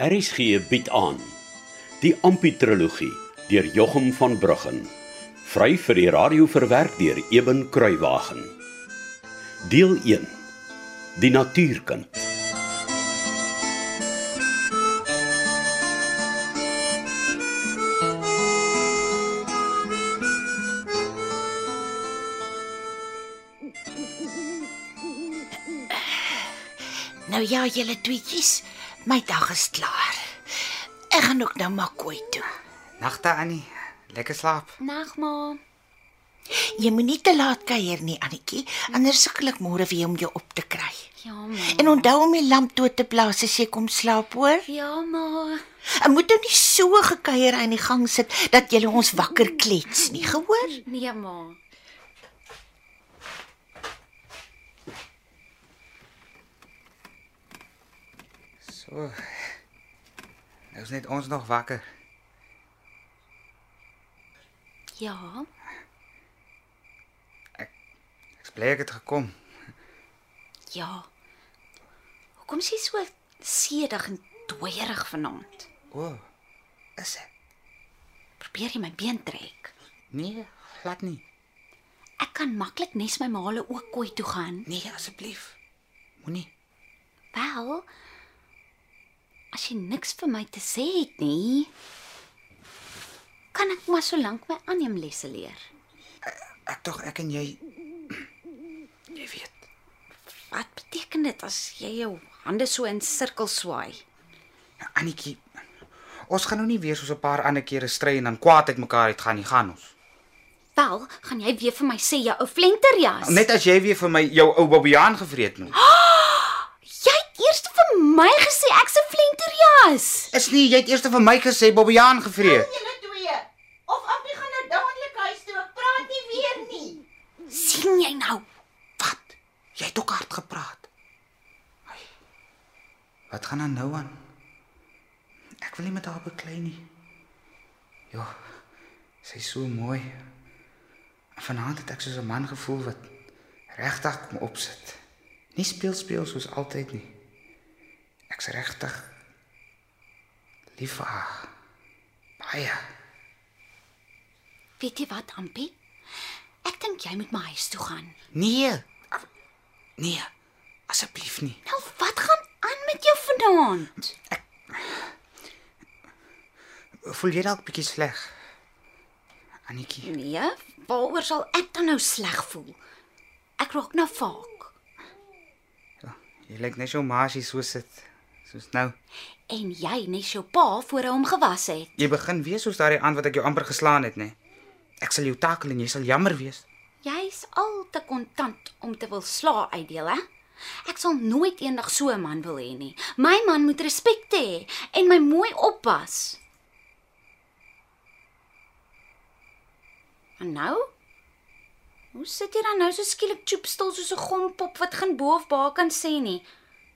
RSG bied aan die Amputrologie deur Jochum van Bruggen. Vry vir die radio verwerk deur Eben Kruiwagen. Deel 1. Die natuurkind. Nou ja, julle tweetjies, my dag is klaar. Ek gaan ook nou maar kooi toe. Nagte Annie, lekker slaap. Nag ma. Jy moenie te laat kuier nie, Annetjie, anders sukkel ek môre weer om jou op te kry. Ja, ma. En onthou om die lamp toe te blaas as jy kom slaap, hoor? Ja, ma. Ek moet nou nie so gekuier in die gang sit dat jy ons wakker klets nie, gehoor? Nee, ma. So. Nou is net ons nog wakker. Ja. Ek's bly ek het gekom. Ja. Hoekom is jy so sedig en dooierig vanaand? O. Is ek? Probeer jy my been trek? Nee, glad nie. Ek kan maklik nes my maale ook kooi toe gaan. Nee, asseblief. Moenie. Wel. As jy niks vir my te sê het nie, kan ek maar so lank my aanneemlesse leer. Ek tog ek en jy jy weet. Wat beteken dit as jy jou hande so in sirkels swaai? Ja, Annetjie. Ons gaan nou nie weer soos 'n paar ander kere stry en dan kwaad uit mekaar uitgaan nie, gaan ons. Wel, gaan jy weer vir my sê jou ou flenterjas? Net as jy weer vir my jou ou Bobbejaan gevreet noem. Jy het eers vir my gesê ek's 'n flenterjas. Is nie jy het eers vir my gesê Bobbejaan gevreet? Julle twee. Of Appie gaan nou dadelik huis toe. Ek praat nie weer nie. sien jy nou? Wat? Jy het ook hard gepraat. Ai. Wat gaan dan nou aan? Ek wil nie met haar beklei nie. Ja. Sy is so mooi. Vanaand het ek soos 'n man gevoel wat regtig kom opsit. Nie speel speel soos altyd nie. Ek's regtig lief vir haar. Baie. Weet jy wat, Ampie? Ek dink jy moet my huis toe gaan. Nee. Nee. Asseblief nie. Nou, wat gaan aan met jou vanaand? Voel jy dalk bietjie sleg? Annetjie. Nee, waaroor sal ek dan nou sleg voel? Ek raak nou vaak. Jy lyk net so maasie so sit. Soos nou. En jy nes jou pa voor hy hom gewas het. Jy begin weer soos daardie aan wat ek jou amper geslaan het, nê? Ek sal jou takel en jy sal jammer wees. Jy's al te kontant om te wil sla uitdeel, hè? Ek sal nooit eendag so 'n man wil hê nie. My man moet respek hê en my mooi oppas. En nou? Hoe sit jy dan nou so skielik choopstil soos 'n gompop wat geen bo of ba kan sê nie?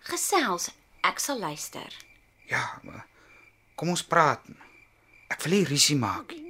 Gesels, ek sal luister. Ja, maar kom ons praat. Ek wil nie rusie maak nie.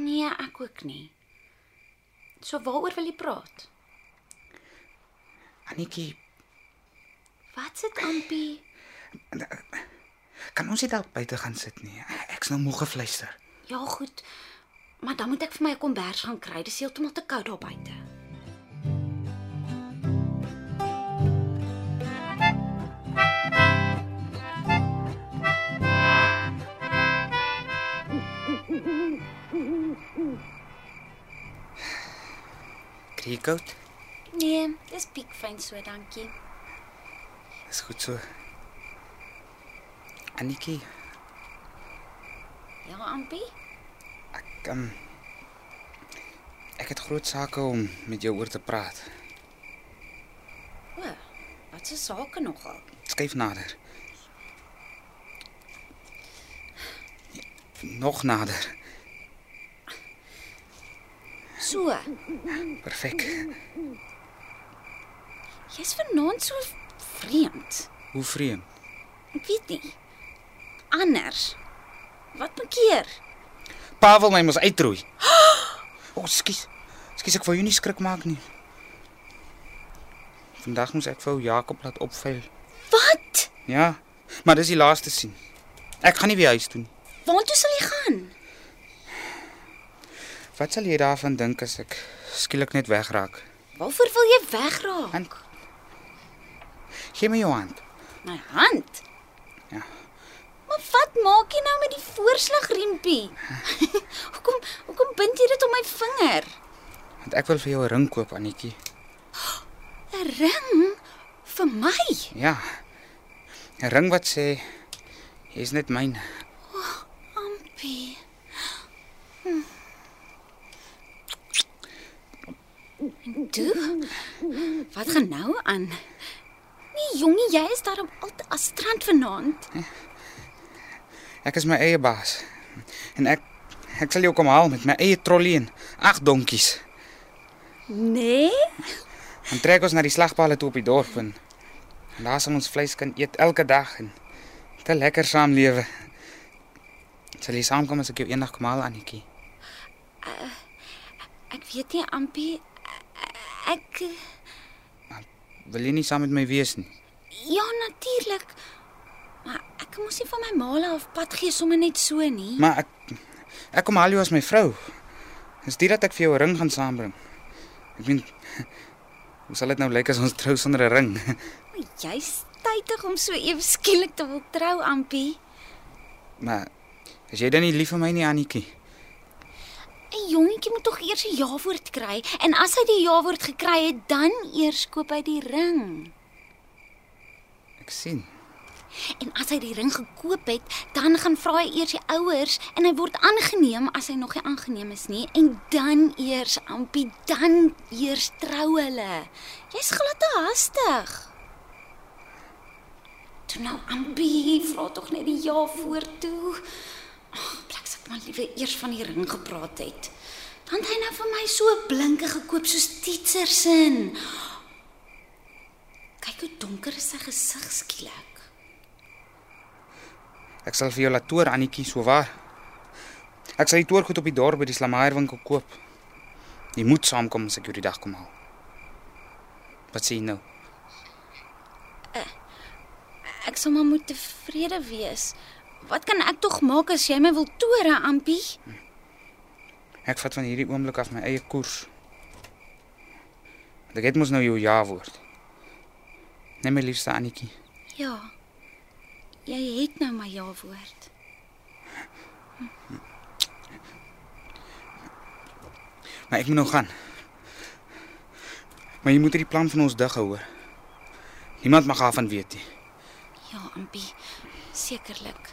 Nee, ek ook nie. So waaroor wil jy praat? Annetjie, Wat sit Ampie? kan ons nie dalk buite gaan sit nie? Ek's nou moeg gefluister. Ja, goed. Maar dan moet ek vir my 'n kombers gaan kry. Dis heeltemal te koud daar buite. Koud? Nee, dis piekfyn so, dankie. Dis goed so. Annetjie, Ja, Ampie? ek um, ek het groot sake om met jou oor te praat. O, wat se sake nogal? Skuif nader. Nog nader. So, Perfek. jy's vanaand so vreemd. Hoe vreemd. Ek weet nie. Anders. Wat bekeer? Pa wil my mos uitroei. O, oh, skus. Skus ek wou jou nie skrik maak nie. Vandag moes ek vir Jakob laat opvuil. Wat? Ja. Maar dis die laaste sien. Ek gaan nie weer huis toe nie. Waartoe sal jy gaan? Wat sal jy daarvan dink as ek skielik net wegraak? Waarvoor wil jy wegraak? Hand. Gee my jou hand. My hand. Ja. Maar wat maak jy nou met die voorslagriempie? hoekom hoekom bind jy dit om my vinger? Want ek wil vir jou 'n ring koop, Anetjie. 'n Ring vir my. Ja. 'n Ring wat sê jy's net myne. Ampie. Hm. Toe? Wat gaan nou aan? Nee, jongie, jy is daarom altyd as strand vanaand. Ek is my eie baas. En ek ek sal jou kom haal met my eie trollie en ag donkies. Nee? Dan trek ons na die slagpale toe op die dorp en, en daar sal ons vleis kan eet elke dag en te lekker saamlewe. Sal jy saamkom as ek jou eendag kom haal, Anetjie? Ek weet nie, Ampie. Ek Wil jy nie saam met my wees nie? ja, natuurlik. Maar ek moes nie van my maale af pad gee sommer net so nie. Maar ek ek kom haal jou as my vrou. Dis dit dat ek vir jou 'n ring gaan saambring. Ek meen hoe sal dit nou lyk as ons trou sonder 'n ring? Maar Jy's tydig om so ewe skielik te wil trou, Ampie. Maar is jy dan nie lief vir my nie, Annetjie? 'n Jongetjie moet tog eers 'n ja-woord kry en as hy die ja-woord gekry het, dan eers koop hy die ring. Ek sien. En as hy die ring gekoop het, dan gaan vra hy eers die ouers en hy word aangeneem as hy nog nie aangeneem is nie en dan eers Ampie, dan eers trou hulle. Jy's glad te hastig. Toe nou Ampie, vra tog net die ja voor toe. Ag, maar liewer eers van die ring gepraat het. Dan het hy nou vir my so blinke gekoop soos Tietsersin. Kyk hoe donker is sy gesig skielik. Ek sal vir jou laat toer, Annetjie, so waar. Ek sal die toergoed op die dorp by die slamaierwinkel koop. Jy moet saamkom as ek jou die dag kom haal. Wat sê jy nou? Ek sal maar moet tevrede wees. Wat kan ek tog maak as jy my wil toere, Ampie? Ek vat van hierdie oomblik af my eie koers. Want Ek het mos nou jou ja woord. Net my liefste Annetjie. Ja. Jy het nou my ja woord. Maar ek moet nou gaan. Maar jy moet hierdie plan van ons dig hoor. Niemand mag daarvan weet nie. Ja, Ampie. Sekerlik.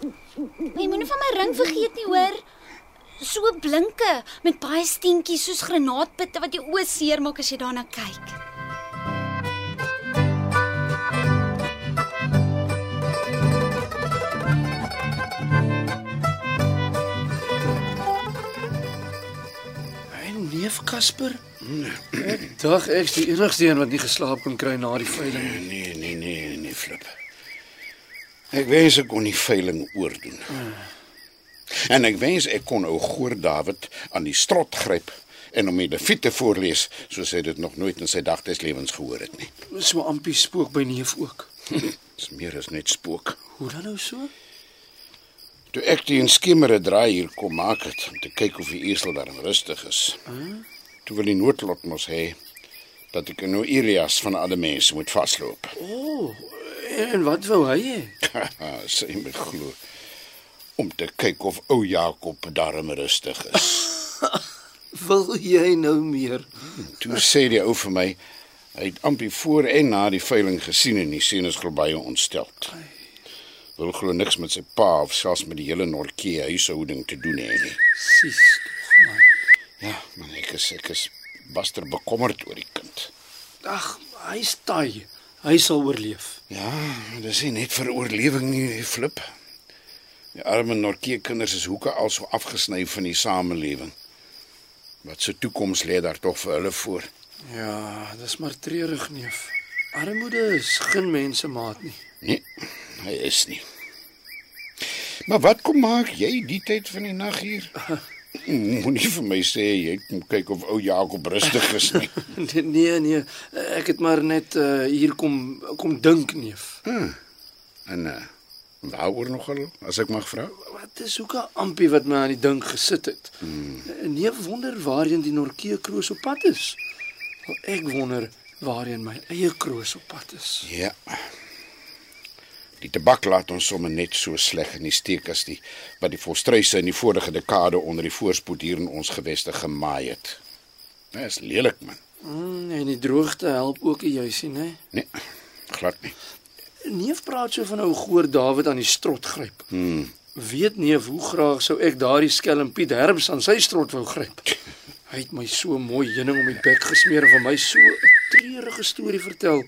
Jy moenie van my ring vergeet nie, hoor. So blinke met baie steentjies soos granaatpitte wat jou oë seermaak as jy daarna kyk. Neef Casper? Ek dink ek's die enigste een wat nie geslaap kon kry na die veiling nie. Nee, nee, nee, nee, flip. Ek wens ek kon die veiling oordoen. En ek wens ek kon ou Goor David aan die strot gryp en hom die Lewiete voorlees soos hy dit nog nooit in sy dagtes lewens gehoor het nie. So ampie spook by neef ook. Dis meer as net spook. Hoe dan nou so? Toe ek die skemere draai hier kom maak het om te kyk of die eersel daar rustig is. Toe wil die noodlot mos hê dat ek nou Elias van alle mense moet vasloop. O, oh, en wat wou hy hê? Sy my glo om te kyk of ou Jakob darm rustig is. Wil jy nou meer? Toe sê die ou vir my hy het ampie voor en na die veiling gesien en die sien is glo baie ontsteld. Wil glo niks met sy pa of selfs met die hele Norkie huishouding te doen hê nie. Sis tog man. Ja, maar ek is ek is baster bekommerd oor die kind. Ag, hy's taai. Hy sal oorleef. Ja, dis nie net vir oorlewing nie, flip. Die arme Norkie kinders is hoeke al so afgesny van die samelewing. Wat se toekoms lê daar tog vir hulle voor? Ja, dis maar treurig neef. Armoede is geen mense maat nie. Nee, hy is nie. Maar wat kom maak jy die tyd van die nag hier? Moenie vir my sê jy kom kyk of ou Jakob rustig is nie. Nee, nee, nee. Ek het maar net uh, hier kom kom dink neef. En uh waaroor nogal as ek mag vra? Wat is 'n ampie wat my aan die dink gesit het. Hmm. Neef wonder waarheen die Norkee kroos op pad is. Wel, ek wonder waarheen my eie kroos op pad is. Ja. Die tabak laat ons sommer net so sleg in die steek as die wat die volstryse in die vorige dekade onder die voorspoed hier in ons geweste gemaai het. Dit is lelik man. Mm, en die droogte help ook nie juis nie, né? Nee, glad nie. Neef praat so van ou goor Dawid aan die strot gryp. Hmm. Weet neef hoe graag sou ek daardie skelm Piet Herbs aan sy strot wou gryp. Hy het my so mooi heuning om die bek gesmeer en vir my so 'n treurige storie vertel.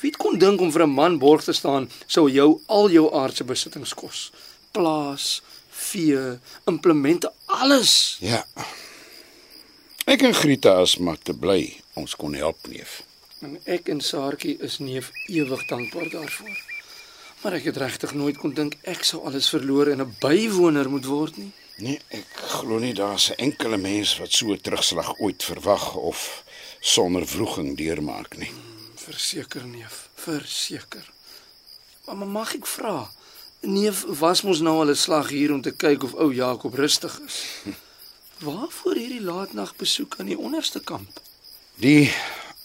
Wie kon dink om vir 'n man borg te staan sou jou al jou aardse besittings kos? Plaas, vee, implemente, alles. Ja. Ek en Grieta is maar te bly ons kon help neef. En ek en Saartjie is neef ewig dankbaar daarvoor. Maar ek het regtig nooit kon dink ek sou alles verloor en 'n bywoner moet word nie. Nee, ek glo nie daar's 'n enkele mens wat so 'n terugslag ooit verwag of sonder vroeging deurmaak nie. Verseker neef, verseker. Maar, maar mag ek vra? Neef was mos nou al 'n slag hier om te kyk of ou Jakob rustig is. Waarvoor hierdie laatnag besoek aan die onderste kamp? Die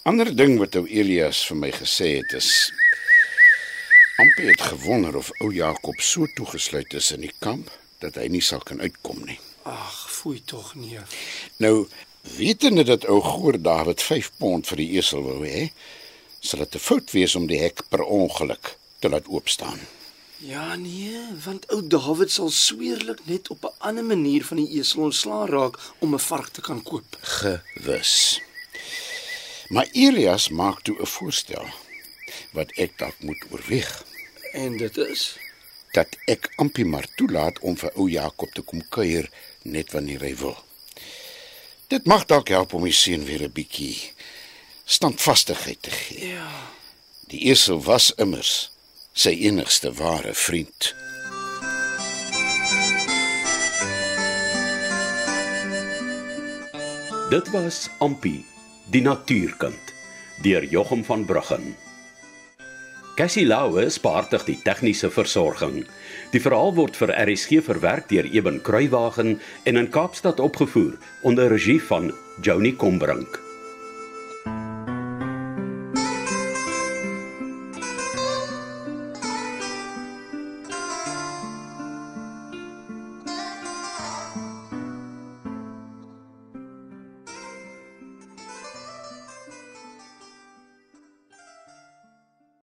ander ding wat ou Elias vir my gesê het is Ampie het gewonder of ou Jakob so toegesluit is in die kamp dat hy nie sal kan uitkom nie. Ag, foei tog neef. Nou, wetende dat ou Goor Dawid 5 pond vir die esel wou hê, sal dit 'n fout wees om die hek per ongeluk te laat oop staan. Ja nee, want ou Dawid sal sweerlik net op 'n ander manier van die esel ontslaan raak om 'n vark te kan koop. Gewis. Maar Elias maak toe 'n voorstel wat ek dalk moet oorweeg. En dit is dat ek Ampie maar toelaat om vir ou Jakob te kom kuier net wanneer hy wil. Dit mag dalk help om die seun weer 'n bietjie standvastigheid te gee. ja. Die esel was immers sy enigste ware vriend. Dit was Ampi, die natuurkind, deur Jochum van Bruggen. Cassie Lauwe spaartig die tegniese versorging. Die verhaal word vir RSG verwerk deur Eben Kruiwagen en in Kaapstad opgevoer onder regie van Joni Combrink.